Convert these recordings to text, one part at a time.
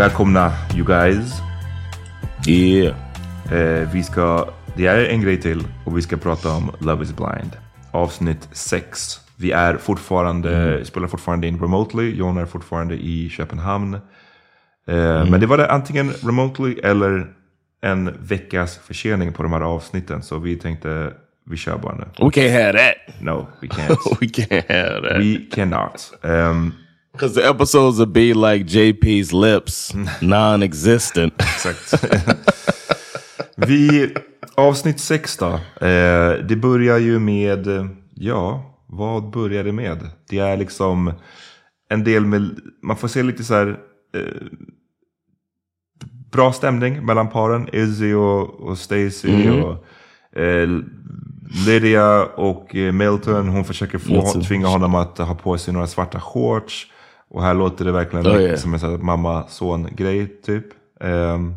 Välkomna you guys. Yeah. Eh, vi ska, det är en grej till och vi ska prata om Love is blind. Avsnitt 6. Vi är fortfarande, spelar fortfarande in remotely. John är fortfarande i Köpenhamn. Eh, Men det var det antingen remotely eller en veckas försening på de här avsnitten. Så vi tänkte, vi kör bara nu. We can't have that. No, we can't. we can't have that. we cannot. Um, Because the episodes would be like JP's lips, non-existent. Exakt. Vi, avsnitt 6 då. Eh, det börjar ju med, ja, vad börjar det med? Det är liksom en del med, man får se lite så här eh, bra stämning mellan paren. Izzy och, och Stacy Mhm. och eh, Lydia och eh, Milton. Hon försöker få, tvinga honom att ha på sig några svarta shorts. Och här låter det verkligen Oh, yeah. som en mamma-son-grej typ. Ehm,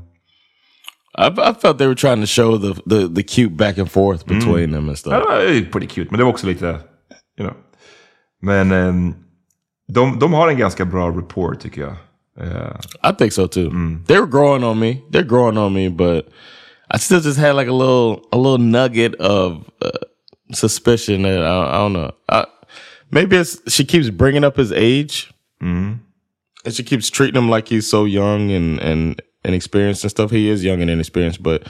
I, I felt they were trying to show the, the, the cute back and forth between them and Ja, stuff. det var pretty cute, men det var också lite, you know. Men ehm, de, de har en ganska bra rapport tycker jag. Eh, I think so too. They were growing on me. They're growing on me, but I still just had like a little a little nugget of uh, suspicion that I, I don't know. I, maybe it's she keeps bringing up his age, and she keeps treating him like he's so young and and inexperienced and stuff. He is young and inexperienced, but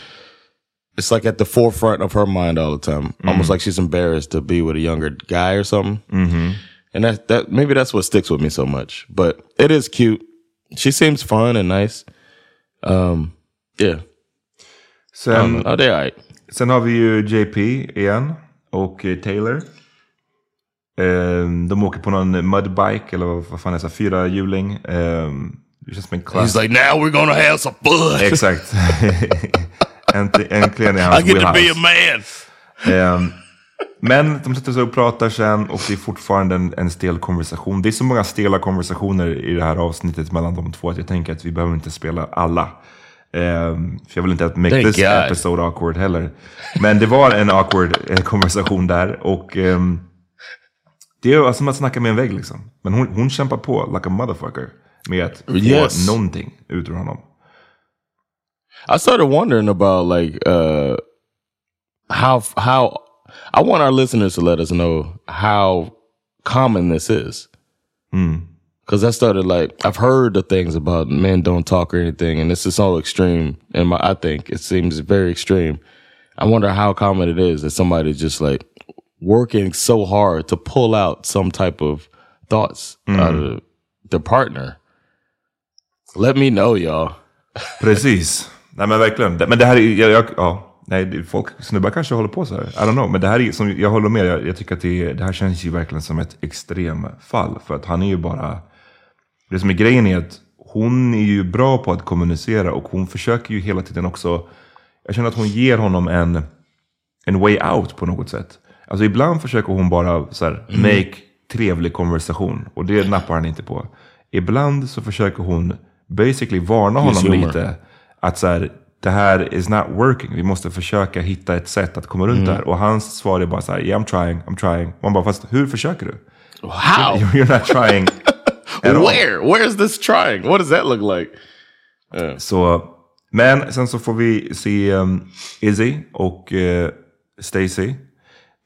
it's like at the forefront of her mind all the time. Almost like she's embarrassed to be with a younger guy or something. Mm-hmm. And that that maybe that's what sticks with me so much. But it is cute. She seems fun and nice. Um, yeah. Sen, Um, oh, they're alright. sen har vi ju JP igen och Taylor. Eh, de åker på någon mudbike eller vad fan är det, så här, fyra hjuling. Eh, det känns som en klass. He's like, now we're gonna have some fun. Exakt. Änt- Äntligen är hans I get to be a man. Ehm, men de sätter sig och pratar sen och det är fortfarande en, en stel konversation. Det är så många stela konversationer i det här avsnittet mellan de två att jag tänker att vi behöver inte spela alla. Ehm, för jag vill inte att make Thank this God. episode awkward heller. Men det var en awkward konversation där och ehm, det är som att snacka med en vägg liksom. Men hon, hon kämpar på like a motherfucker med att få Yes. någonting ut ur honom. I started wondering about like uh how how I want our listeners to let us know how common this is. Because I started like I've heard the things about men don't talk or anything, and this is so extreme. And my, I think it seems very extreme. I wonder how common it is that somebody just like working so hard to pull out some type of thoughts out of the partner. Let me know, y'all. Precis. Nej men verkligen. Men det här är, jag, jag, ja, nej, folk, snubbar kanske håller på så här. I don't know. Men det här är, som, jag håller med, jag, jag tycker att det, det här känns ju verkligen som ett extremfall. För att han är ju bara, det som är grejen är att hon är ju bra på att kommunicera och hon försöker ju hela tiden också, jag känner att hon ger honom en, en way out på något sätt. Alltså ibland försöker hon bara så här, make trevlig konversation och det nappar han inte på. Ibland så försöker hon basically varna honom lite att så här, det här is not working. Vi måste försöka hitta ett sätt att komma runt det här. Och hans svar är bara så här, yeah I'm trying, I'm trying. Man bara, fast hur försöker du? How? You're not trying. at all. Where? Where's this trying? What does that look like? Så, men sen så får vi se um, Izzy och uh, Stacy.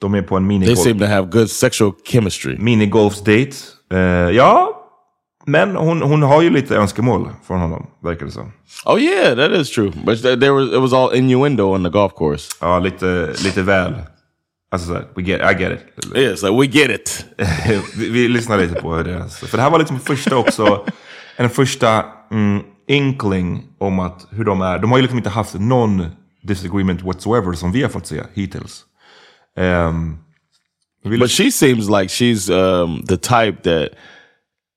De är på en They minigolf, seem to have good sexual chemistry. minigolfsdate. Uh, ja, men hon, hon har ju lite önskemål från honom, verkar det som. Oh yeah, that is true. But th- there was it was all innuendo on the golf course. Ja, lite, lite väl. Alltså såhär, we get, I get it. Yeah, like we get it. vi, vi lyssnar lite på hur det är. För det här var liksom första också, en första mm, inkling om att hur de är. De har ju liksom inte haft någon disagreement whatsoever som vi har fått se hittills. Um, But she seems like she's um, the type that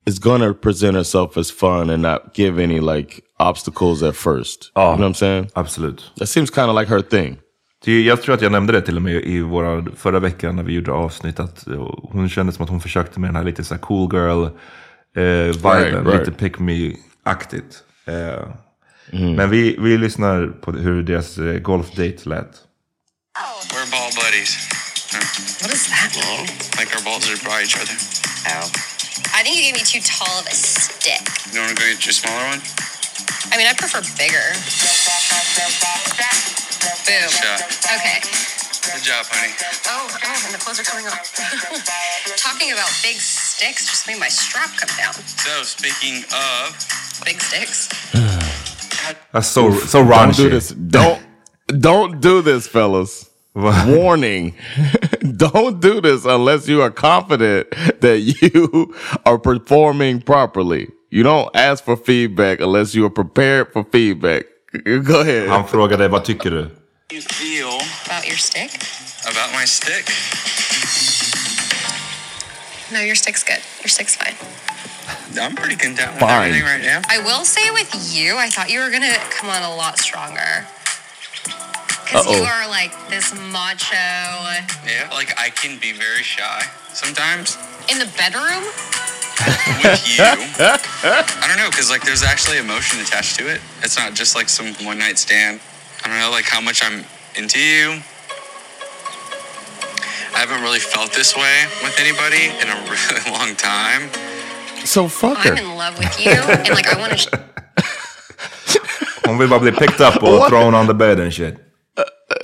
is gonna present herself as fun and not give any like obstacles at first. You know what I'm saying? Absolut. That seems kind of like her thing. Det- Jag tror att jag nämnde det till och med i våra förra veckan när vi gjorde avsnitt. Att eh, hon kände som att hon försökte med den här lite så här cool girl eh, viben. Right, right. Lite pick me-aktigt. Eh, Men vi, vi lyssnar på hur deras eh, golfdate lät. We're ball buddies. What does that mean? Like our balls are by each other. Oh. I think you gave me too tall of a stick. You want to go get your smaller one? I mean, I prefer bigger. Boom. Shot. Okay. Good job, honey. Oh, oh, and the clothes are coming off. Talking about big sticks just made my strap come down. So, speaking of, Big sticks. That's so, so Don't raunchy. do this. Don't don't do this, fellas. Warning. don't do this unless you are confident that you are performing properly. You don't ask for feedback unless you are prepared for feedback. Go ahead. Han frågade vad tycker du? you feel About your stick? about my stick? No, your stick's good. Your stick's fine. I'm pretty content with Fine. everything right now. I will say with you, I thought you were gonna come on a lot stronger. Because you are like this macho Yeah, like I can be very shy sometimes in the bedroom. with you. I don't know, because like there's actually emotion attached to it. It's not just like some one night stand. I don't know, like how much I'm into you. I haven't really felt this way with anybody in a really long time. so fuck I'm in love with you, and like I want to. Hon vill bara bli picked up och thrown on the bed and shit.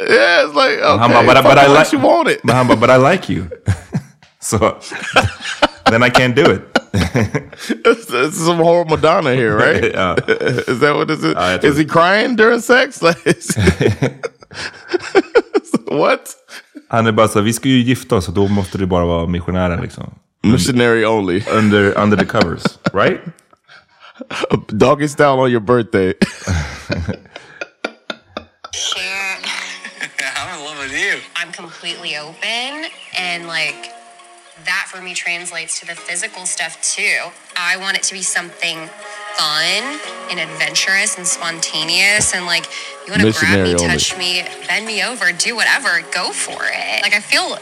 Yeah, it's like okay, Han bara, but, but I like she want it. Men han bara, but I like you. so, then I can't do it. It's, it's some whole Madonna here, right? Ja. Is that what this is? Tror is he crying during sex? Like, what? Han är bara så vi ska ju gifta oss så då måste det bara vara missionärer liksom. Missionary only. Under, under the covers, right? Doggy style on your birthday. Share. I'm in love with you. I'm completely open and like that for me translates to the physical stuff too. I want it to be something fun and adventurous and spontaneous and like you want to grab me, only. touch me, bend me over, do whatever, go for it. Like I feel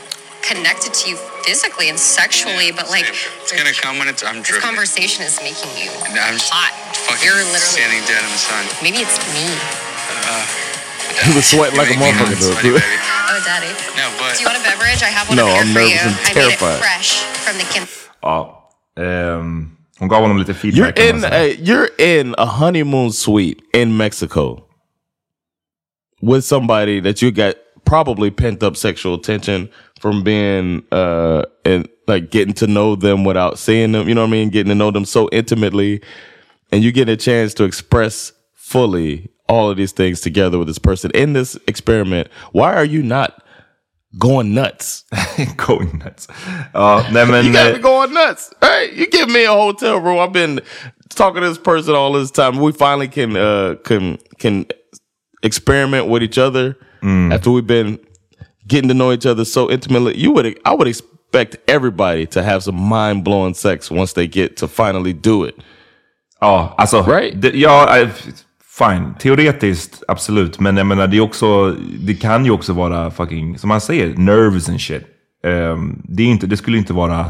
connected to you physically and sexually, but like It's gonna come when it's. I'm this driven. conversation is making you I'm just hot. fucking You're literally standing dead in the sun. maybe it's me. Uh, he was sweating like a You make me motherfucker. not dude. sweaty, baby. Oh, daddy. No, but Do you want a beverage? I have one No, up here I'm for nervous you. and I made it terrified. fresh from the Kim. Ja. Ehm, hon gav honom lite You're feedback. kan man in säga. a you're in a honeymoon suite in Mexico with somebody that you got probably pent up sexual tension from being uh and like getting to know them without seeing them, you know what I mean? Getting to know them so intimately and you get a chance to express fully all of these things together with this person in this experiment. Why are you not going nuts? Going nuts. Ja, nej men... You got me going nuts. Hey, you give me a hotel room. I've been talking to this person all this time. We finally can uh can can experiment with each other after we've been getting to know each other so intimately. You would I would expect everybody to have some mind blowing sex once they get to finally do it. Ja, alltså. Right. Det, ja, eh, fine. Teoretiskt, absolut. Men jag menar, det är också... Det kan ju också vara fucking, som man säger, nerves and shit. Ehm, det, är inte, det skulle inte vara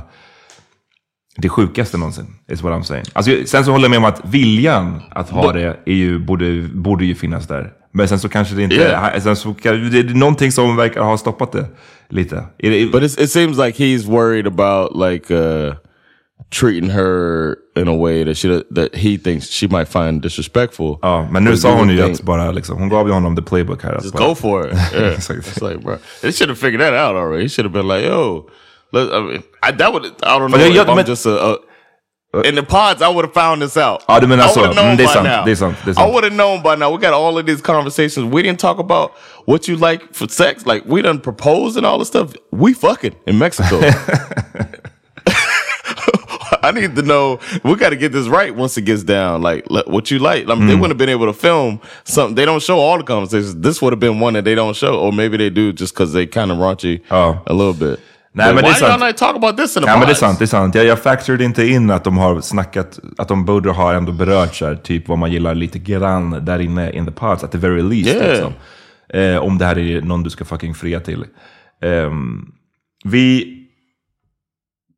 det sjukaste någonsin, is what I'm saying. Alltså, sen så håller jag med om att viljan att ha det är ju, borde, borde ju finnas där. Men sen så kanske det inte... Yeah. Sen så, det är någonting som verkar ha stoppat det lite. Är det, But it seems like he's worried about like uh treating her in a way that she that he thinks she might find disrespectful. ja, men nu sa hon ju att bara liksom, hon gav ju honom the playbook här. Just bara- go for it. Yeah. It's like, bro, they should have figured that out already. He should have been like, yo, I mean, I, that would, I don't know if I'm but- just a, a in the pods, I would have found this out. Ja, du menar I så. would have known Mm, det är sant, now. det är sant, det är I would have known by now. We got all of these conversations. We didn't talk about what you like for sex. Like we done proposed and all this stuff. We fucking in Mexico. I need to know. We got to get this right once it gets down. Like what you like. I mean, Mm. They wouldn't have been able to film something. They don't show all the conversations. This would have been one that they don't show, or maybe they do just because they kind of raunchy Oh. a little bit. Nej, But men det är sant. not talk about this in the Ja men det är sant, det är sant. Jag, jag factored inte in att de har snackat, att de borde ha ändå berört så här, typ vad man gillar lite grann där inne in the pods, at the very least. Yeah. Liksom. Eh, om det här är någon du ska fucking fria till. Ehm, vi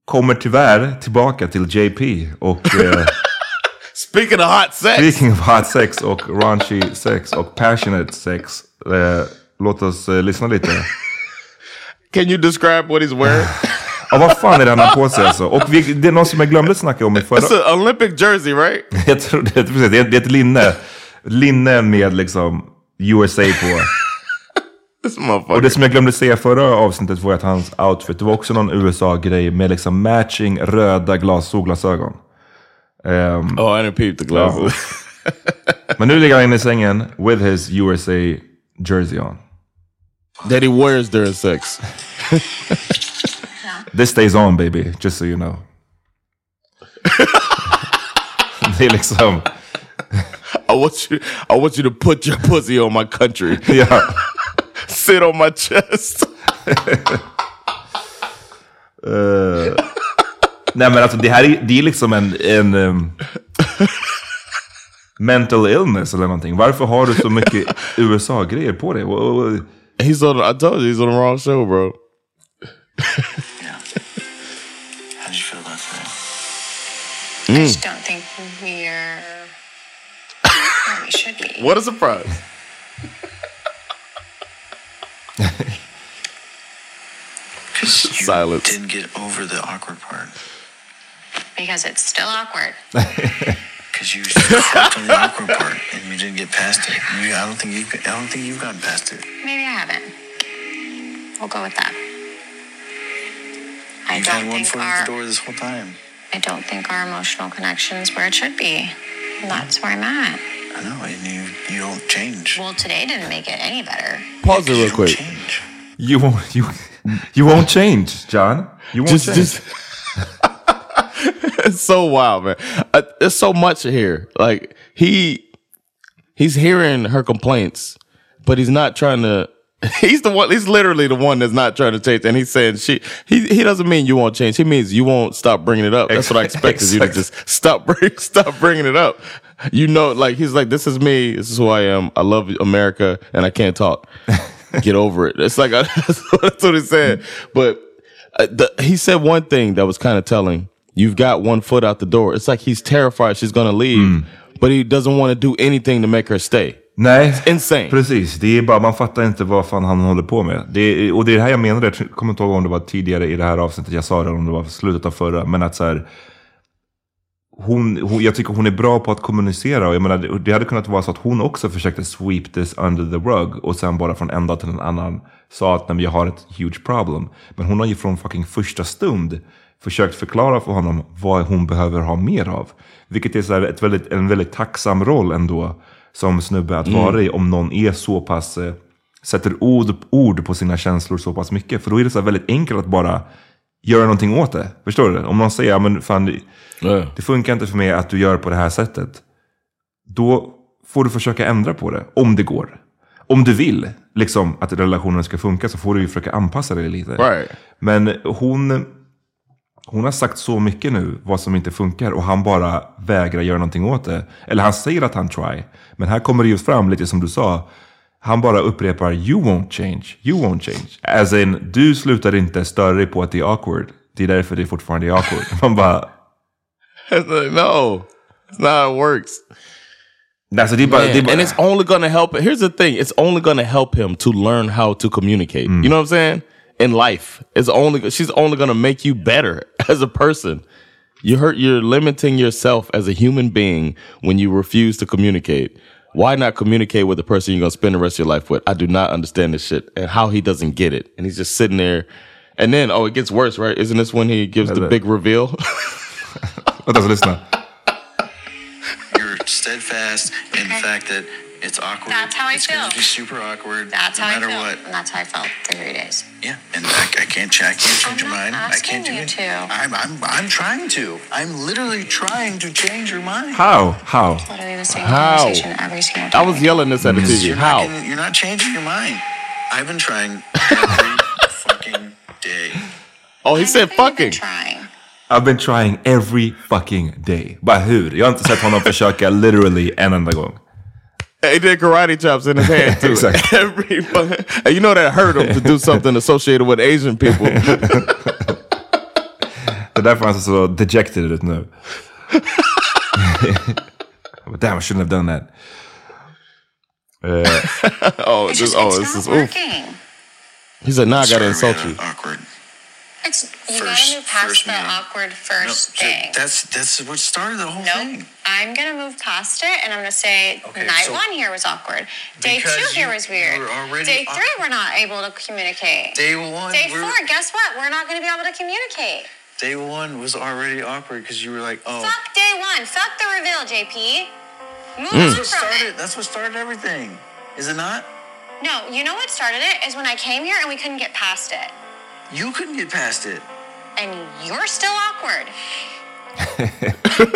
kommer tyvärr tillbaka till JP och eh, Speaking of hot sex, speaking of hot sex och raunchy sex och passionate sex. Eh, låt oss eh, lyssna lite. Can you describe what he's wearing? Ja, vad fan är det han har på sig alltså? Och vi, det är någon som jag glömde snacka om i förra... It's an Olympic jersey, right? Jag tror det, precis, det, är, det är ett linne. Linne med liksom USA på. Och det som jag glömde säga förra avsnittet var att hans outfit, det var också någon USA-grej med liksom matching röda glas, solglasögon. Ehm, Oh, I didn't peep the glasses. men nu ligger han inne i sängen with his USA jersey on. that he wears during sex. This stays on baby, just so you know. det är liksom, I want you. I want you to put your pussy on my country. ja. Sit on my chest. Eh, nej men alltså det här är, det är liksom en, en ehm, mental illness eller någonting. Varför har du så mycket USA-grejer på dig? He's on. I told you he's on the wrong show, bro. How did you feel about that? Hmm. I just don't think we're where we should be. What a surprise! Because you Silence. didn't get over the awkward part. Because it's still awkward. Because you stepped on the awkward part and you didn't get past it. You, I don't think you. I don't think you've gotten past it. Maybe I haven't. We'll go with that. I You've don't had one think foot in our the door this whole time. I don't think our emotional connection is where it should be. And that's where I'm at. I know, and you you don't change. Well, today didn't make it any better. Pause it real You don't quick. change. You won't, you, you won't change, John. You won't Just, change. just. it's so wild, man. Uh, there's so much here. Like he, he's hearing her complaints, but he's not trying to. He's the one. He's literally the one that's not trying to change, and he's saying she. He he doesn't mean you won't change. He means you won't stop bringing it up. That's what I expected you to just stop bring, stop bringing it up. You know, like he's like, this is me. This is who I am. I love America, and I can't talk. Get over it. It's like that's what he said. But uh, the, he said one thing that was kind of telling. You've got one foot out the door. It's like he's terrified she's going to leave, but he doesn't want to do anything to make her stay. Nej, Insane. precis. Det är bara, man fattar inte vad fan han håller på med. Det är, och det är det här jag menade, jag kommer inte ihåg om det var tidigare i det här avsnittet jag sa det, om det var slutet av förra, men att så här, hon, hon, jag tycker hon är bra på att kommunicera och jag menar, det, det hade kunnat vara så att hon också försökte sweep this under the rug och sen bara från en dag till en annan sa att nej, jag har ett huge problem. Men hon har ju från fucking första stund försökt förklara för honom vad hon behöver ha mer av. Vilket är så ett väldigt, en väldigt tacksam roll ändå som snubbe att vara i om någon är så pass, eh, sätter ord, ord på sina känslor så pass mycket. För då är det så väldigt enkelt att bara göra någonting åt det. Förstår du? Om någon säger, men fan, det- det funkar inte för mig att du gör på det här sättet. Då får du försöka ändra på det, om det går. Om du vill liksom, att relationen ska funka så får du ju försöka anpassa dig lite. Right. Men hon, hon har sagt så mycket nu vad som inte funkar och han bara vägrar göra någonting åt det. Eller han säger att han try. Men här kommer det just fram lite som du sa. Han bara upprepar you won't change, you won't change. As in, du slutar inte störa dig på att det är awkward. Det är därför det fortfarande är awkward. Man bara, no, it's not how it works. alltså det är bara, Man, det är bara and it's only gonna help. Here's the thing: it's only gonna help him to learn how to communicate. You know what I'm saying? In life, it's only she's only gonna make you better as a person. You hurt. You're limiting yourself as a human being when you refuse to communicate. Why not communicate with the person you're gonna spend the rest of your life with? I do not understand this shit and how he doesn't get it. And he's just sitting there. And then, oh, it gets worse, right? Isn't this when he gives the Eller- big reveal? Vänta, så lyssna. You're steadfast in the fact that it's awkward. That's how I it's gonna feel. be super awkward. That's no how I matter feel. what. And that's how I felt for three days. Yeah, and I, I can't, ch- I can't change your mind. I asking can't do you it. to. I'm, I'm, I'm trying to. I'm literally trying to change your mind. How? How? Literally the same How? conversation every single time. I was yelling this at the TV. You're How? Not gonna, you're not changing your mind. I've been trying every fucking day. Oh, he I said know you've been fucking. trying. I've been trying every fucking day. Bara hur? Jag har inte sett honom försöka literally en enda gång. He did karate chops in his hand too. Exactly. Every you know that hurt him to do something associated with Asian people. Det är därför han ser så dejected ut nu. But Damn, I shouldn't have done that. Eh, oh, It's this, just, oh, it's this not is oof. He said, "Now I gotta insult you." Awkward. It's you First- gotta move past the meeting. awkward No, first so thing. that's that's what started the whole Nope. thing. I'm gonna move past it and I'm gonna say Okay, night so- one here was awkward. Day Because two here you- was weird. you were already Day three we're not able to communicate. Day one. Day we're- four, guess what? We're not gonna be able to communicate. Day one was already awkward because you were like, oh. Fuck day one. Fuck the reveal, JP. Move That's on what from started. it. That's what started everything. Is it not? No, you know what started it is when I came here and we couldn't get past it. You couldn't get past it. And you're still awkward.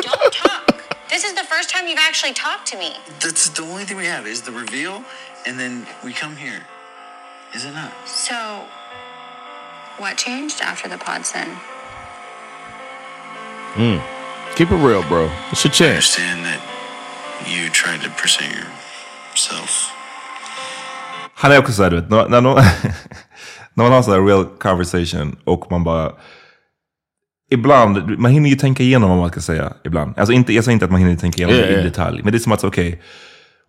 Don't talk. This is the first time you've actually talked to me. That's the only thing we have is the reveal, and then we come here. Is it not? So, what changed after the pod sin? Hmm. Keep it real, bro. It's your I chance. understand that you tried to present yourself. Han är också såhär, du vet, när, man har sådär real conversation och man bara... Ibland, man hinner ju tänka igenom vad man ska säga ibland. Alltså inte, jag säger inte att man hinner tänka igenom Ja, det i detalj. Men det är som att, okej,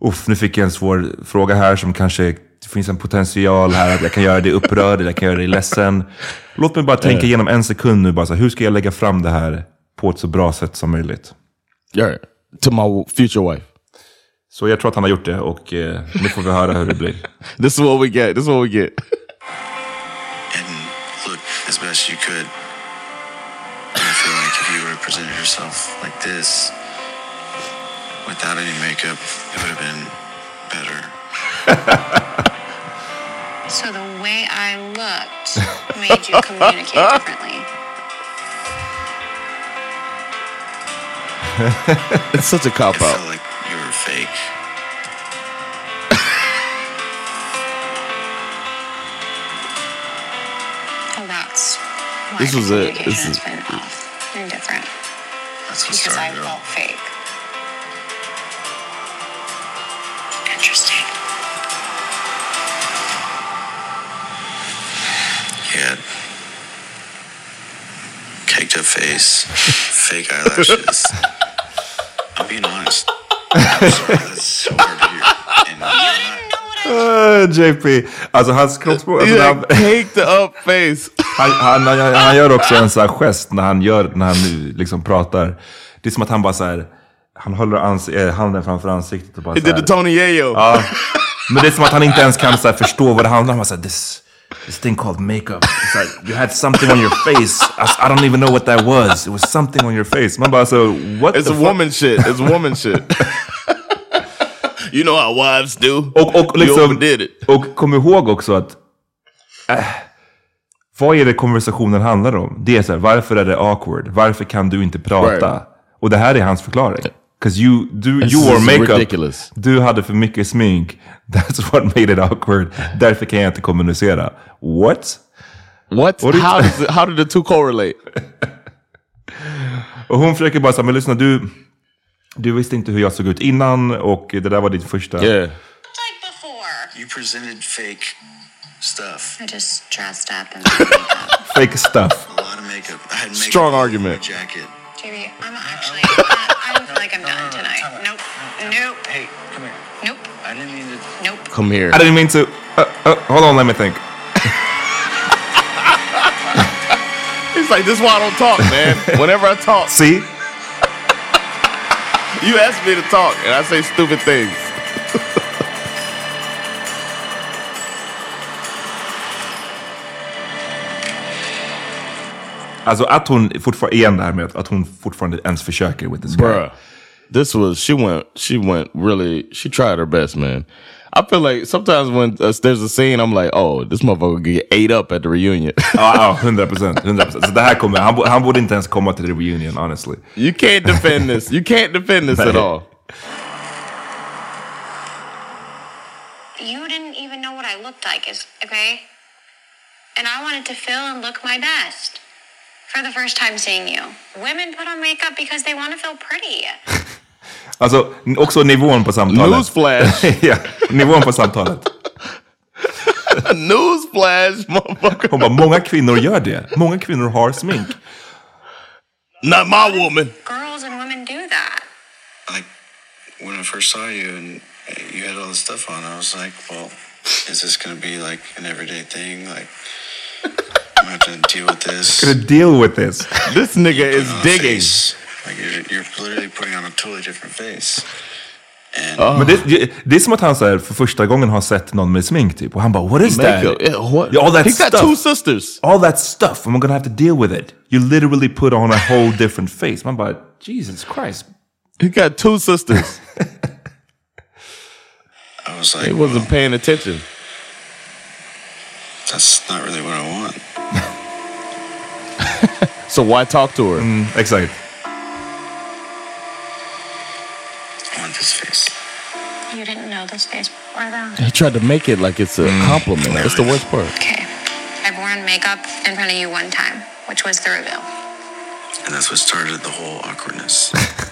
uff, nu fick jag en svår fråga här som kanske, det finns en potential här att jag kan göra dig upprörd eller jag kan göra dig ledsen. Låt mig bara tänka igenom en sekund nu, bara så hur ska jag lägga fram det här på ett så bra sätt som möjligt? Yeah. To my future wife. Så jag tror att han har gjort det och eh, nu får vi höra hur det blir. This is what we get. This is what we get. And as you could. And I feel like if you were presented herself like this without any makeup, it would have been better. So the way I looked made you communicate differently. It's such a cop It out. felt like you were fake. This the was it. communication This has is- been off and different That's what because started it all. felt fake. Interesting. He had caked up face, fake eyelashes. I'm being honest. I'm sorry, that's so hard to hear. And you're not- Uh, JP, alltså hans kroppsspråk, alltså, Yeah, caked up face. Han, han, han, han gör också en sån här gest när han, gör, när han liksom pratar. Det är som att han bara så här, han håller ans eh, handen framför ansiktet och bara He så did the Tony Yayo. Ja, men det är som att han inte ens kan så här, förstå vad det handlar om. Han här, this, this thing called makeup. It's like, you had something on your face. I, I don't even know what that was. It was something on your face. Man bara så, what It's the a fuck? woman shit. It's woman shit. you know how wives do. Och, och, you liksom, overdid it. och kom ihåg också att äh, vad är det konversationen handlar om? Det är så här, varför är det awkward? Varför kan du inte prata? Right. Och det här är hans förklaring. Because you, du, This you wore makeup. ridiculous. Du hade för mycket smink. That's what made it awkward. Därför kan jag inte kommunicera. What? What? What do how, does how did the two correlate? Och hon försöker bara säga, men lyssna du, du visste inte hur jag såg ut innan och det där var ditt första. Yeah. Like before. You presented fake stuff. I just dressed up and makeup. Fake stuff. A lot of makeup. I had makeup Strong argument. My jacket. JP, I'm actually, I don't feel like I'm done tonight. Nope. Nope. Hey, come here. Nope. I didn't mean to. Nope. Come here. I didn't mean to. Uh, uh, hold on, let me think. It's like this is why I don't talk, man. Whenever I talk, See? you ask me to talk, and I say stupid things. Alltså att hon fortfarande, igen det här med att, att hon fortfarande ens försöker with this guy. Bruh. This was she went she went really she tried her best, man. I feel like sometimes when uh, there's a scene, I'm like, oh, this motherfucker get ate up at the reunion. Ja, ja, 100 procent. 100 procent. Så det här kommer, han, bo- han borde inte ens komma till the reunion, honestly. you can't defend this. You can't defend this at all. You didn't even know what I looked like, is okay? And I wanted to feel and look my best for the first time seeing you. Women put on makeup because they want to feel pretty. Alltså, n- också nivån på samtalet. Newsflash. ja, nivån på samtalet. Newsflash, motherfucker. Hon bara, många kvinnor gör det. Många kvinnor har smink. Not my woman. Girls and women do that. Like when I first saw you and you had all this stuff on, I was like, well, is this going to be like an everyday thing? Like, I'm going to have to deal with this. Gonna deal with this. This nigga is Put digging. face. Like you're, you're literally putting on a totally different face. And ah. Men det, det- det är som att han så här, för första gången har sett någon med smink typ. Och han bara, what is Makeup. that? Yeah, what? Yeah, all that He got two sisters. All that stuff. I'm gonna have to deal with it. You literally put on a whole different face. Man bara, Jesus Christ. He got two sisters. I was like, he wasn't well, paying attention. that's not really what I want. So why talk to her? Mm, exakt. I want this face. You didn't know this face before, though. He tried to make it like it's a compliment. That's the worst part. Okay. I've worn makeup in front of you one time, which was the reveal. And that's what started the whole awkwardness.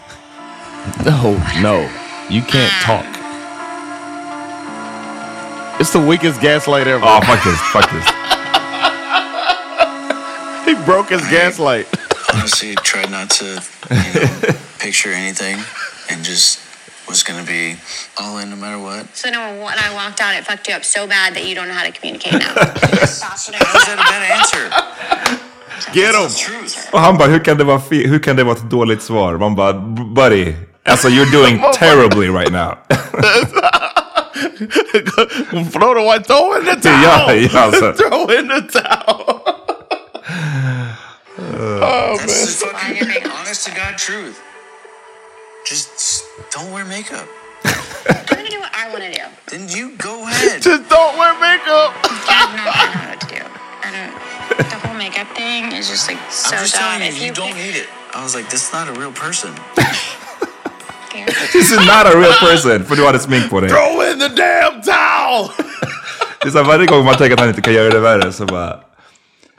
No, no. You can't talk. It's the weakest gaslight ever. Oh, fuck this. Fuck Faktiskt. He broke his gaslight. Honestly, tried not to you know, picture anything and just was going to be all in no matter what. So now when I walked out, it fucked you up so bad that you don't know how to communicate now. That's what How's that a bad answer? Get him. Truth. Och han bara, hur kan, det vara fe- hur kan det vara ett dåligt svar? Man bara, buddy. Alltså you're doing terribly right now. throw the white, throw in the towel. Ja, ja, alltså. throw in the towel. Oh, That's the fucking honest to God truth. Just don't wear makeup. I'm gonna do what I want to do. Then you go ahead. Just don't wear makeup. I'm not gonna know what to do. I don't. The whole makeup thing is just like so I'm just dumb. telling you, If you you don't need it. I was like, this is not a real person. This is not a real person, för du hade smink på dig. Throw in the damn towel. Det är så här, varje gång man tänker att han inte kan göra det värre så bara...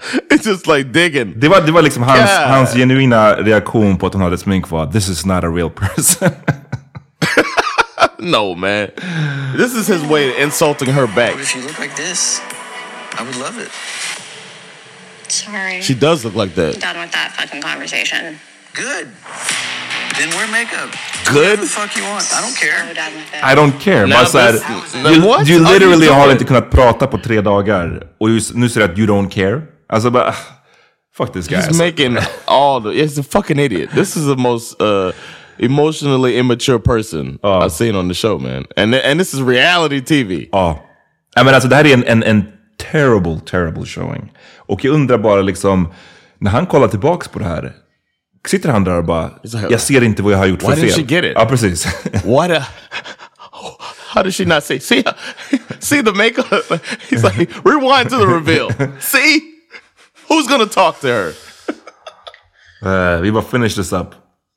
It's just like digging. Det var, det var liksom hans, Yeah. hans genuina reaktion på att hon hade smink var This is not a real person. No, man. This is his way of insulting her back. If you look like this, I would love it. Sorry. She does look like that. Done with that fucking conversation. Good. Then wear makeup. Good? Whatever the fuck you want. I don't So care. done with it. I don't care. Bara you, What you are you literally har inte kunnat prata på tre dagar. Och just, nu säger du att you don't care. Alltså bara... Fuck this guy. He's alltså. making all the. He's a fucking idiot. This is the most uh, emotionally immature person Oh. I've seen on the show, man. And and this is reality TV. Ja. ja men alltså det här är en, en, en terrible, terrible showing. Och jag undrar bara liksom, när han kollar tillbaks på det här, sitter han där och bara, like, jag ser inte vad jag har gjort Why för fel. didn't she get it? Ja, precis. What a. How did she not see? See, see the makeup. He's like, rewind to the reveal. see, who's gonna talk to her? Eh, vi bara finish this up.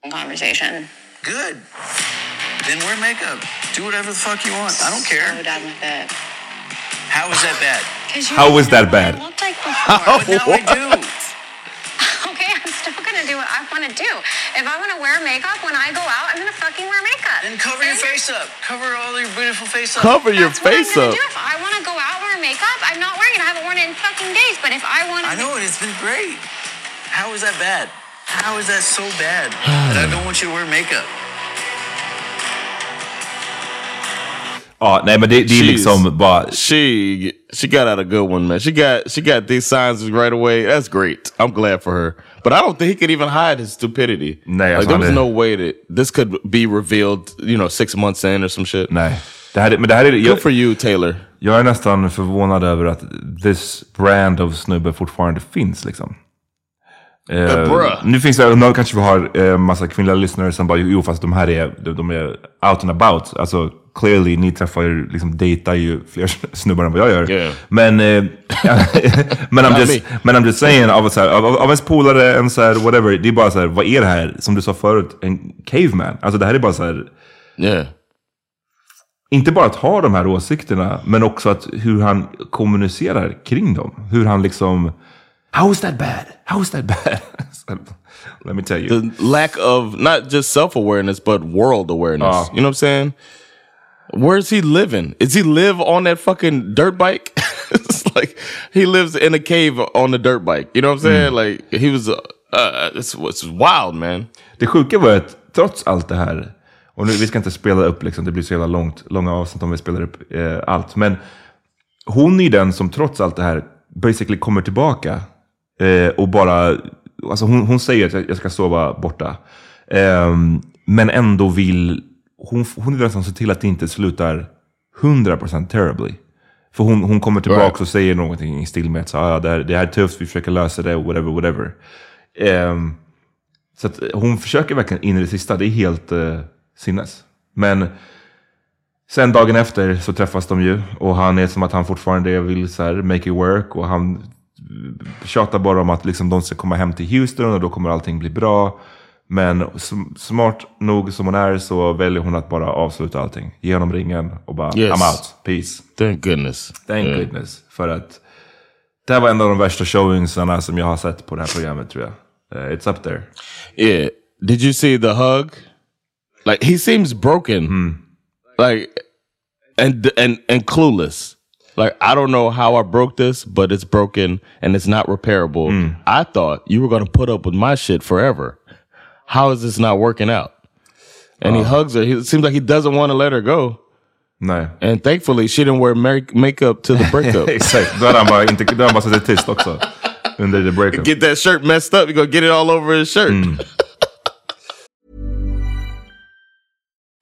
Conversation. Good. Then wear makeup. Do whatever the fuck you want. I don't So care. done with it. How is that bad? you How didn't that bad? I looked like before. But now I do. okay, I'm still gonna do what I want to do. If I want to wear makeup when I go out, I'm gonna fucking wear makeup. Then cover your face up. Cover all your beautiful face up. Cover your That's what I'm face gonna up. Makeup, I'm not wearing it. I haven't worn it in fucking days. But if I want to, I know it. It's been great. How is that bad? How is that so bad that I don't want you to wear makeup? Ja, nej men det, det är Jeez. liksom bara... She she got out a good one, man. She got she got these signs right away. That's great. I'm glad for her. But I don't think he could even hide his stupidity. Nej, like, there was är- no way that this could be revealed. You know, six months in or some shit. Nej. Det här, är- men det här. Good Jag, for you, Taylor. Jag är nästan förvånad över att this brand of snubbe fortfarande finns liksom. Bruh. nu finns det, nu kanske vi har eh, massa kvinnliga lyssnare som bara, jo fast de här är, de, de är out and about. Alltså clearly, ni träffar ju, liksom dejtar ju fler snubbar än vad jag gör. Yeah. Men, eh, men, I'm just, me. men I'm just saying, av, så här, av, av ens polare, en så här, whatever, det är bara så här, vad är det här? Som du sa förut, en caveman. Alltså det här är bara så här, Yeah. Inte bara att ha de här åsikterna, men också att hur han kommunicerar kring dem. Hur han liksom, how is that bad? How is that bad? Let me tell you. The lack of not just self awareness but world awareness. Oh. You know what I'm saying? Where's he living? Is he live on that fucking dirt bike? it's like he lives in a cave on the dirt bike. You know what I'm saying? Like he was. Uh, uh, it's, it's wild, man. Det sjuka var att trots allt det här, och nu, vi ska inte spela upp, liksom, det blir så jävla långt, långa avsnitt om vi spelar upp eh, allt. Men hon är den som trots allt det här basically kommer tillbaka eh, och bara, alltså hon, hon säger att jag, jag ska sova borta. Ehm, men ändå vill, hon, hon vill nästan se till att det inte slutar 100% terribly. För hon, hon kommer tillbaka Right. och säger någonting i stil med att så, ah, det, här, det här är tufft, vi försöker lösa det, whatever, whatever. Ehm, så hon försöker verkligen in i det sista, det är helt eh, sinnes. Men sen dagen efter så träffas de ju och han är som att han fortfarande vill så här, make it work och han tjatar bara om att liksom, de ska komma hem till Houston och då kommer allting bli bra. Men sm- smart nog som hon är så väljer hon att bara avsluta allting. Ge honom ringen och bara Yes. I'm out, peace. Thank goodness. Thank Yeah. goodness. För att det här var en av de värsta showingsarna som jag har sett på det här programmet tror jag. Eh, it's up there. Yeah. Did you see the hug? Like he seems broken. Hmm. Like and and and clueless. Like I don't know how I broke this, but it's broken and it's not repairable. Hmm. I thought you were going to put up with my shit forever. How is this not working out? And he oh. hugs her. He, it seems like he doesn't want to let her go. Nej. And thankfully, she didn't wear makeup to the breakup. Exakt, då hade han bara, inte, då hade han bara suttit tyst också. Under the breakup. get that shirt messed up. You gonna get it all over his shirt. Hmm.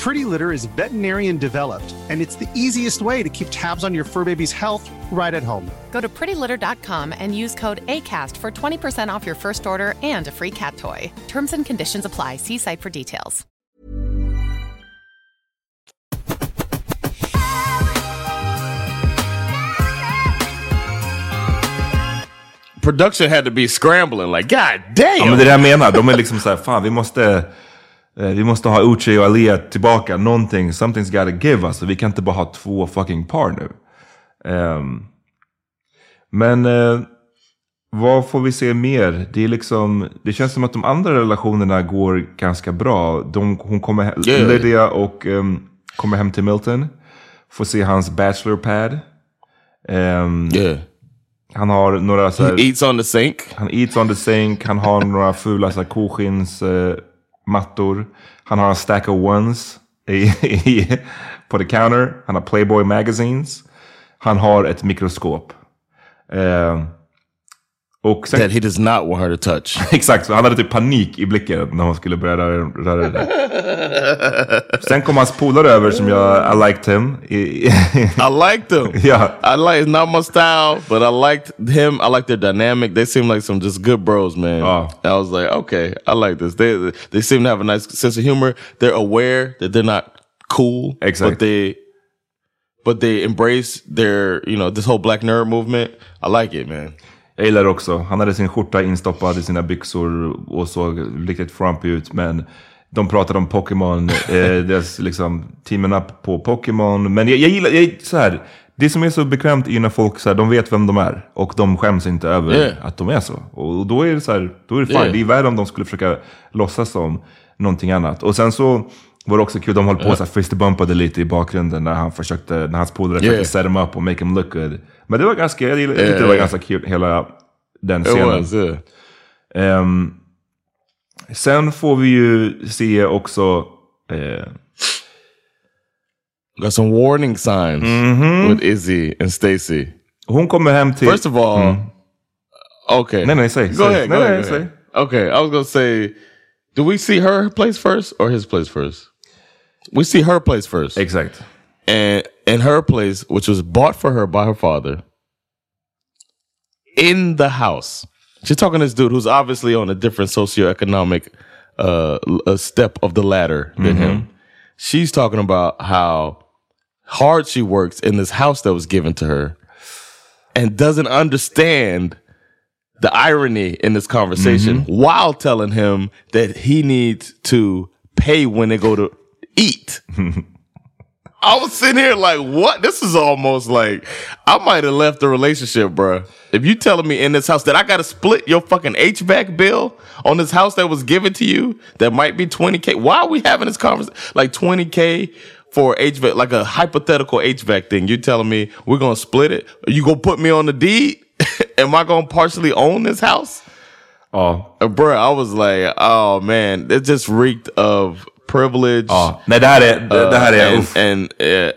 Pretty Litter is veterinarian developed, and it's the easiest way to keep tabs on your fur baby's health right at home. Go to prettylitter.com and use code ACAST for 20% off your first order and a free cat toy. Terms and conditions apply. See site for details. Production had to be scrambling like god damn. Ja, men det är det jag menar. De är liksom såhär, fan vi måste, vi måste ha Uchi och Alia tillbaka. Någonting, something's gotta give us. Vi kan inte bara ha två fucking par nu. Ehm, men eh, vad får vi se mer? Det är liksom, det känns som att de andra relationerna går ganska bra. De, hon kommer, he- Yeah. Lydia och ehm, kommer hem till Milton. Får se hans bachelor pad. Ehm, Yeah. Han har några så här, He eats on the sink. han eats on the sink, han har några fula så här, koskins eh, mattor. Han har en stack of ones i, i, på the counter. Han har Playboy magazines. Han har ett mikroskop. Eh, och sen, That he does not want her to touch. exakt, så han hade typ panik i blicken när hon skulle börja röra, röra det. Sen kom hans polare över som jag, I liked him. I, liked them. Yeah. I like it's not my style, but I liked him. I like their dynamic. They seem like some just good bros, man. Oh. I was like, okay, I like this. They they seem to have a nice sense of humor. They're aware that they're not cool, Exactly. but they but they embrace their you know this whole black nerd movement. I like it, man. Jag gillar det också. Han hade sin skjorta instoppad i sina byxor och såg riktigt frumpy ut. Men de pratade om Pokémon, eh, deras liksom teamen up på Pokémon. Men jag, jag gillar, jag, så här, det som är så bekvämt är ju när folk så här, de vet vem de är. Och de skäms inte över Yeah. att de är så. Och då är det så här, då är det fine. Yeah. Det är värre om de skulle försöka låtsas som någonting annat. Och sen så var det också kul, de höll på så här fistbumpade lite i bakgrunden när han försökte, när hans polare Yeah. försökte set him up och make him look good. Men det var ganska, jag tyckte det var Yeah. ganska kul, hela den scenen. was, yeah. Ehm, sen får vi ju se också... eh, Got some warning signs with Izzy and Stacy. hon kommer hem till... First of all, okay. Nej, nej, säg. Go ahead. Nej, go nej, ahead, go säg. ahead. Okay, I was gonna say, do we see her place first or his place first? We see her place first, Exakt. and in her place, which was bought for her by her father, in the house. She's talking to this dude who's obviously on a different socioeconomic uh, uh, step of the ladder than him. She's talking about how hard she works in this house that was given to her, and doesn't understand the irony in this conversation while telling him that he needs to pay when they go to eat. I was sitting here like, what? This is almost like I might have left the relationship, bruh. If you telling me in this house that I got to split your fucking HVAC bill on this house that was given to you that might be 20K, why are we having this conversation? Like 20K for HVAC, like a hypothetical HVAC thing. You telling me we're going to split it? Are you going to put me on the deed? Am I going to partially own this house? Oh, Uh, bruh, I was like, oh man, it just reeked of privilege. Nej, det här är... Det, det här är... and, and yeah,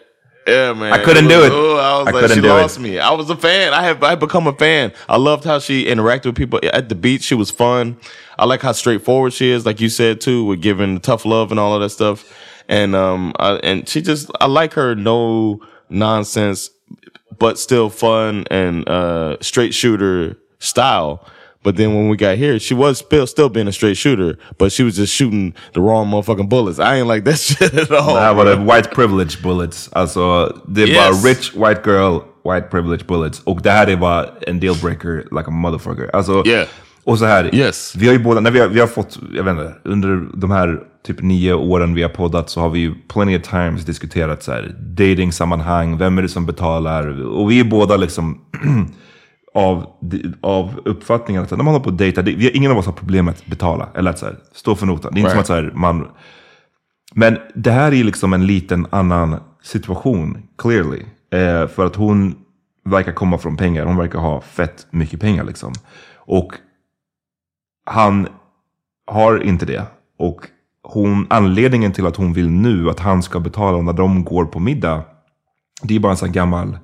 yeah, man. I couldn't was- do it. oh, I was I like, she lost it. me. I was a fan. I have I become a fan. I loved how she interacted with people at the beach. She was fun. I like how straightforward she is, like you said too, with giving tough love and all of that stuff. And um, I, and she just, I like her no nonsense but still fun and uh, straight shooter style. But then when we got here, she was still still being a straight shooter, but she was just shooting the wrong motherfucking bullets. I ain't like that shit at all. Var bro. det white privilege bullets. Alltså, det Yes. bara rich white girl, white privilege bullets. Och det här är bara en deal breaker like a motherfucker. Alltså, Yeah. Och så här, Yes. vi har ju båda, när vi har, vi har fått, jag vet inte, under de här typ nio åren vi har poddat så har vi ju plenty of times diskuterat så här, dating-sammanhang, vem är det som betalar? Och vi är båda liksom av, av uppfattningen att när man håller på dejta, det, vi, ingen av oss har problem med att betala, eller att så här, stå för notan. Det är inte Right. som att så här, man... Men det här är liksom en liten annan situation, clearly. Eh, för att hon verkar komma från pengar, hon verkar ha fett mycket pengar liksom. Och han har inte det. Och hon, anledningen till att hon vill nu att han ska betala när de går på middag. Det är bara en sån här gammal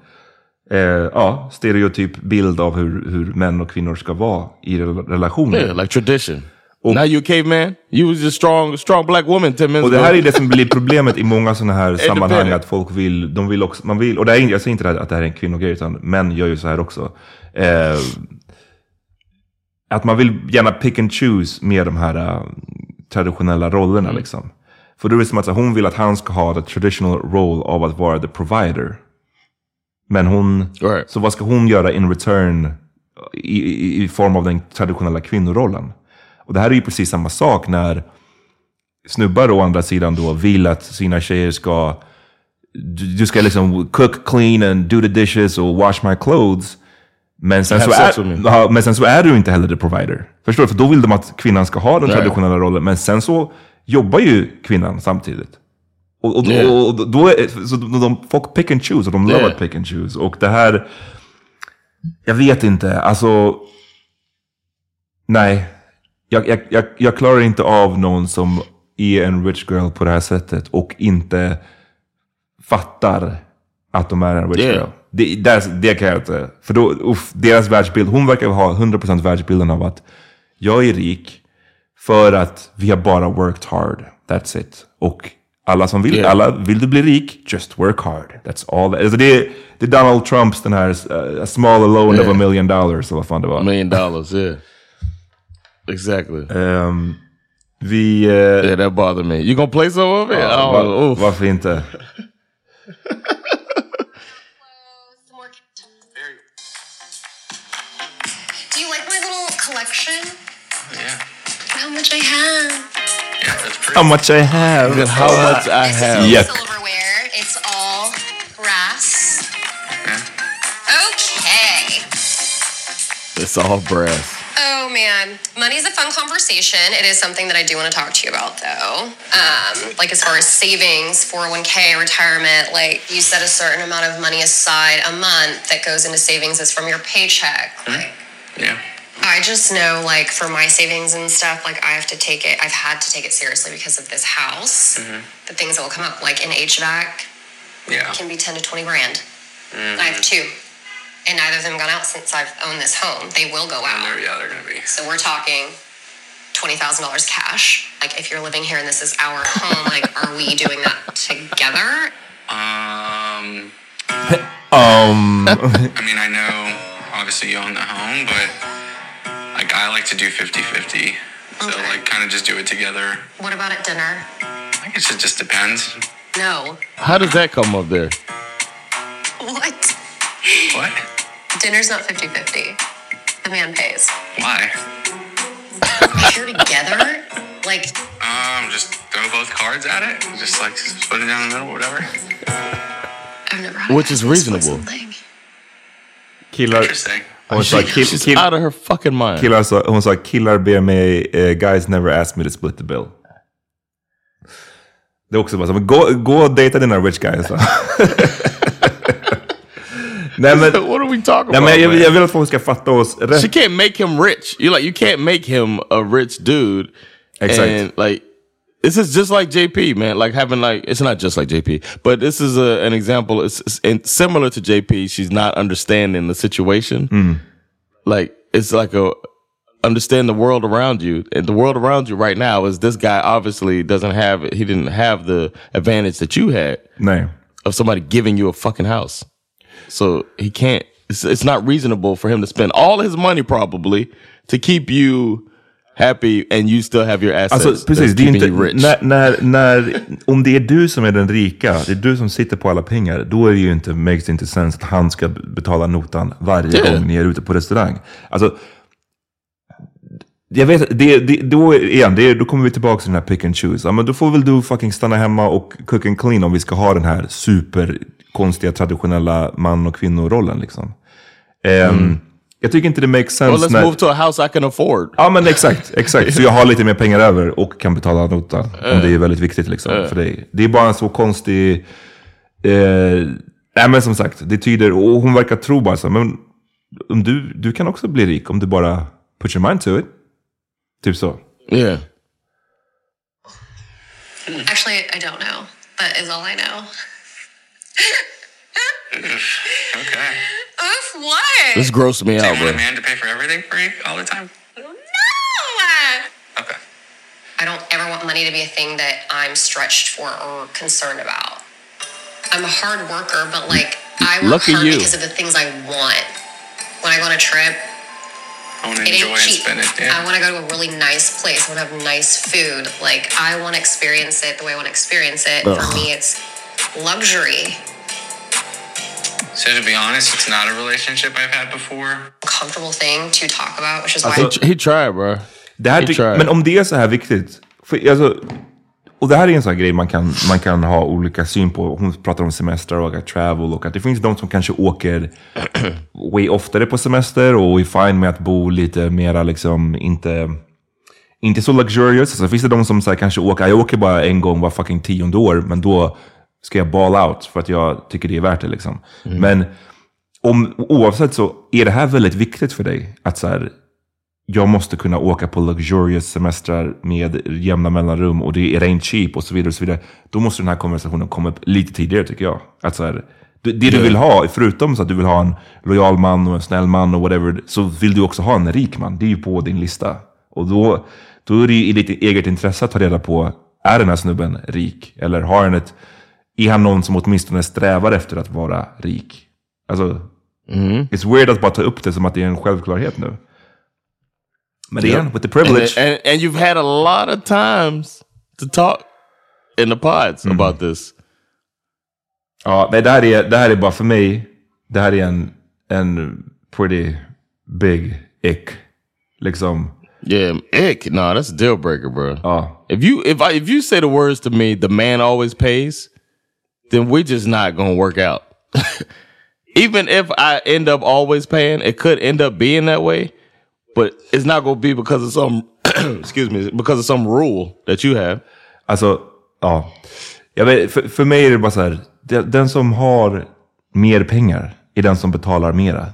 eh, ja, stereotyp bild av hur, hur män och kvinnor ska vara i rel- relationer. Yeah, like tradition. Now you caveman. You was a strong, strong black woman ten minutes Och det här är det som blir problemet i många sådana här sammanhang. Att folk vill, de vill också, man vill, och det är, jag säger inte att det här är en kvinnogrej, utan män gör ju så här också. Eh, att man vill gärna pick and choose med de här eh, traditionella rollerna liksom. För då är det som att här, hon vill att han ska ha the traditional role av att vara the provider. Men hon, Right. så vad ska hon göra in return i, i, i form av den traditionella kvinnorollen? Och det här är ju precis samma sak när snubbar å andra sidan då vill att sina tjejer ska du, ska liksom cook, clean and do the dishes och wash my clothes. Men sen, så är, men sen så är du inte heller the provider. Förstår du? För då vill de att kvinnan ska ha den traditionella rollen. Men sen så jobbar ju kvinnan samtidigt. Och, och, Yeah. och, och då är, så de, de, folk pick and choose och de love Yeah. att pick and choose. Och det här, jag vet inte, alltså, nej. Jag, jag, jag, jag klarar inte av någon som är en rich girl på det här sättet och inte fattar att de är en rich Yeah. girl. Det, det, det kan jag inte. För då, uff, deras världsbild, hon verkar ha 100% världsbilden av att jag är rik för att vi har bara worked hard. That's it. Och alla som vill, Yeah. alla, vill du bli rik, just work hard. That's all. Alltså det, är- det är Donald Trumps den här uh, a small loan of a million dollars, eller vad fan det var. million dollars. Yeah, exactly. Ehm, vi... eh, yeah, that bothered me. You gonna play some of it? ja, oh, va- oof. varför inte? Do you like my little collection? Yeah. How much I have? Yeah, that's pretty. How much I have. Look at how much I This have. is Yuck. silverware. It's all brass. Yeah. Okay. It's all brass. Oh man, money's a fun conversation. It is something that I do want to talk to you about, though. Um, like as far as savings, 401k, retirement, like you set a certain amount of money aside a month that goes into savings as from your paycheck. Like, Yeah. I just know, like, for my savings and stuff, like, I have to take it, I've had to take it seriously because of this house. The things that will come up, like in HVAC, Yeah. can be 10 to 20 grand. I have two. And neither of them gone out since I've owned this home. They will go out. They're, yeah, they're gonna be. So we're talking twenty thousand dollars cash. Like if you're living here and this is our home, like are we doing that together? Um. Um, I mean, I know obviously you own the home, but like I like to do 50-50. So Okay. like kind of just do it together. What about at dinner? I guess it just depends. No. How does that come up there? What? What? Dinner's not 50-50. The man pays. Why? If you're together, like Um, just throw both cards at it. Just like split it down the middle, or whatever. I've never had a Which is reasonable. something. killar, Interesting. Hon sa, kill, She's kill, out of her fucking mind. killar sa, hon sa killar ber mig, eh, guys never ask me to split the bill. Det är också bara så, men gå, gå och dejta dina rich guys. nej men, what are we talking nej, about? men jag, jag vill att folk ska fatta oss rätt. She can't make him rich. You like you can't make him a rich dude. Exact. And like this is just like JP, man. Like having like it's not just like JP, but this is a, an example. It's, it's and similar to JP. She's not understanding the situation. Mm. Like it's like a understand the world around you, and the world around you right now is this guy obviously doesn't have he didn't have the advantage that you had Nej. of somebody giving you a fucking house. So he can't. It's, it's not reasonable for him to spend all his money probably to keep you happy and you still have your assets. Alltså precis, det är inte, när, när, när, om det är du som är den rika, det är du som sitter på alla pengar, då är det ju inte, makes det inte sense att han ska betala notan varje Yeah. gång ni är ute på restaurang. Alltså, jag vet, det, det, då, igen, det, då kommer vi tillbaka till den här pick and choose. Ja, men då får väl du fucking stanna hemma och cook and clean om vi ska ha den här superkonstiga traditionella man och kvinnorollen. Liksom. Ehm, Jag tycker inte det makes sense well, let's när... move to a house I can afford. Ja men exakt, exakt. Så jag har lite mer pengar över och kan betala notan. Om det är väldigt viktigt liksom för dig. Det är bara en så konstig... Eh, nej men som sagt, det tyder... Och hon verkar tro bara så men om du, du kan också bli rik om du bara put your mind to it. Typ så. Yeah. Actually, I don't know. That is all I know. Okay. Oof, what? This grossed me Do you out, want bro. a man to pay for everything for you all the time? No! Okay. I don't ever want money to be a thing that I'm stretched for or concerned about. I'm a hard worker, but like I work Lucky hard you. because of the things I want. When I go on a trip, I want to it enjoy ain't and cheap. spend it. I want to go to a really nice place. I want to have nice food. Like I want to experience it the way I want to experience it. For Ugh. me, it's luxury. So to be honest, it's not a relationship I've had before. Comfortable thing to talk about, which is why He, he tried, bro. Det här He tried. men om det är så här viktigt. För, alltså, och det här är en sån här grej man kan, man kan ha olika syn på. Hon pratar om semester och att travel och att det finns de som kanske åker way oftare på semester och är fine med att bo lite mera liksom inte, inte så luxurious. Så finns det de som så här, kanske åker, jag åker bara en gång var fucking tionde år men då ska jag ball out för att jag tycker det är värt det liksom. Men om, oavsett så är det här väldigt viktigt för dig. Att så här, jag måste kunna åka på luxurious semestrar med jämna mellanrum och det är ain't cheap och så vidare. och så vidare. Då måste den här konversationen komma upp lite tidigare tycker jag. Att så här, det det du vill ha, förutom så att du vill ha en lojal man och en snäll man och whatever, så vill du också ha en rik man. Det är ju på din lista. Och då, då är det ju i ditt eget intresse att ta reda på, är den här snubben rik? Eller har han ett, är han någon som åtminstone strävar efter att vara rik? Alltså, it's weird att bara ta upp det som att det är en självklarhet nu. Men igen, with the And, privilege. and, and you've had a lot of times to talk in the pods Mm. about this. Ja, nej, det här, är, det här är bara för mig, det här är en, en pretty big ick. Liksom, Yeah, ick. No, that's a deal breaker, bro. ja. If you if I if you say the words to me, the man always pays, then we're just not gonna work out. Even if I end up always paying, it could end up being that way, but it's not gonna be because of some excuse me, because of some rule that you have. Alltså, ja. Jag vet, för, för mig är det bara så här, den, som har mer pengar är den som betalar mera.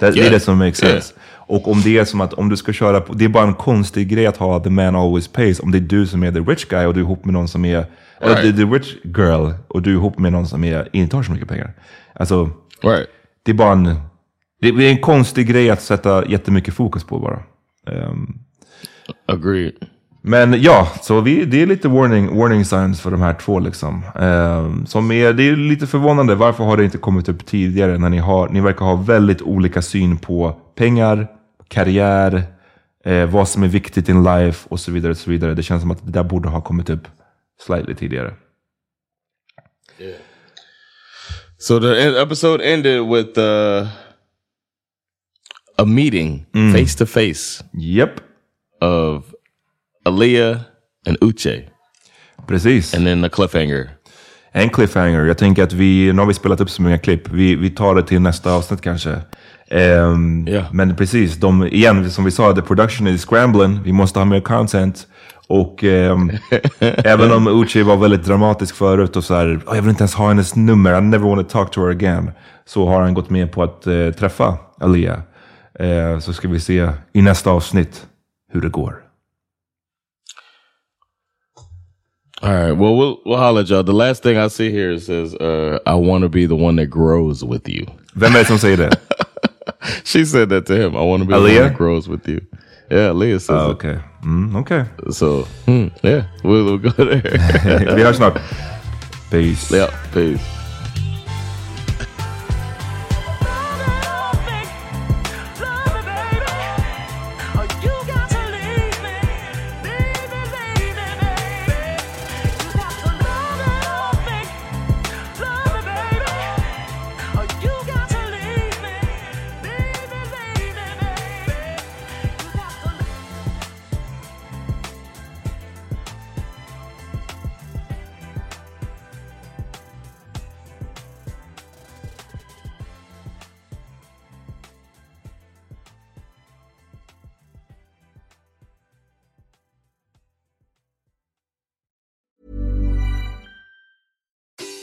Det, det är Yeah. det som makes Yeah. sense. Och om det är som att om du ska köra på, det är bara en konstig grej att ha the man always pays. Om det är du som är the rich guy och du är ihop med någon som är, Right. the, the rich girl och du är ihop med någon som är, inte har så mycket pengar. Alltså, Right. det är bara en, det är en konstig grej att sätta jättemycket fokus på bara. Ehm, Agreed. men ja, så vi, det är lite warning, warning signs för de här två liksom. Ehm, som är, det är lite förvånande, varför har det inte kommit upp tidigare när ni, har, ni verkar ha väldigt olika syn på pengar, karriär, eh, vad som är viktigt in life och så vidare. Och så vidare. Det känns som att det där borde ha kommit upp slightly tidigare. So the episode ended with uh, a meeting Mm. face to face Japp, of Aaliyah and Uche, precis. and then the cliffhanger. En cliffhanger. Jag tänker att vi, nu har vi spelat upp så många klipp. Vi, vi tar det till nästa avsnitt kanske. Ehm, Ja. Men precis, de, igen som vi sa, the production is scrambling. Vi måste ha mer content. Och ehm, även om Uchi var väldigt dramatisk förut och så här, "Åh, jag vill inte ens ha hennes nummer, I never want to talk to her again. Så har han gått med på att eh, träffa Alia. Eh, så ska vi se i nästa avsnitt hur det går. All right. Well, we'll we'll holler at y'all. The last thing I see here says, uh, "I want to be the one that grows with you." Vem är det som säger det? She said that to him. I want to be the Aaliyah? one that grows with you. Yeah, Leah says it. Okej, mm, okej. So, hmm, yeah, we'll, we'll go there. vi hörs snart. Peace. yeah, peace.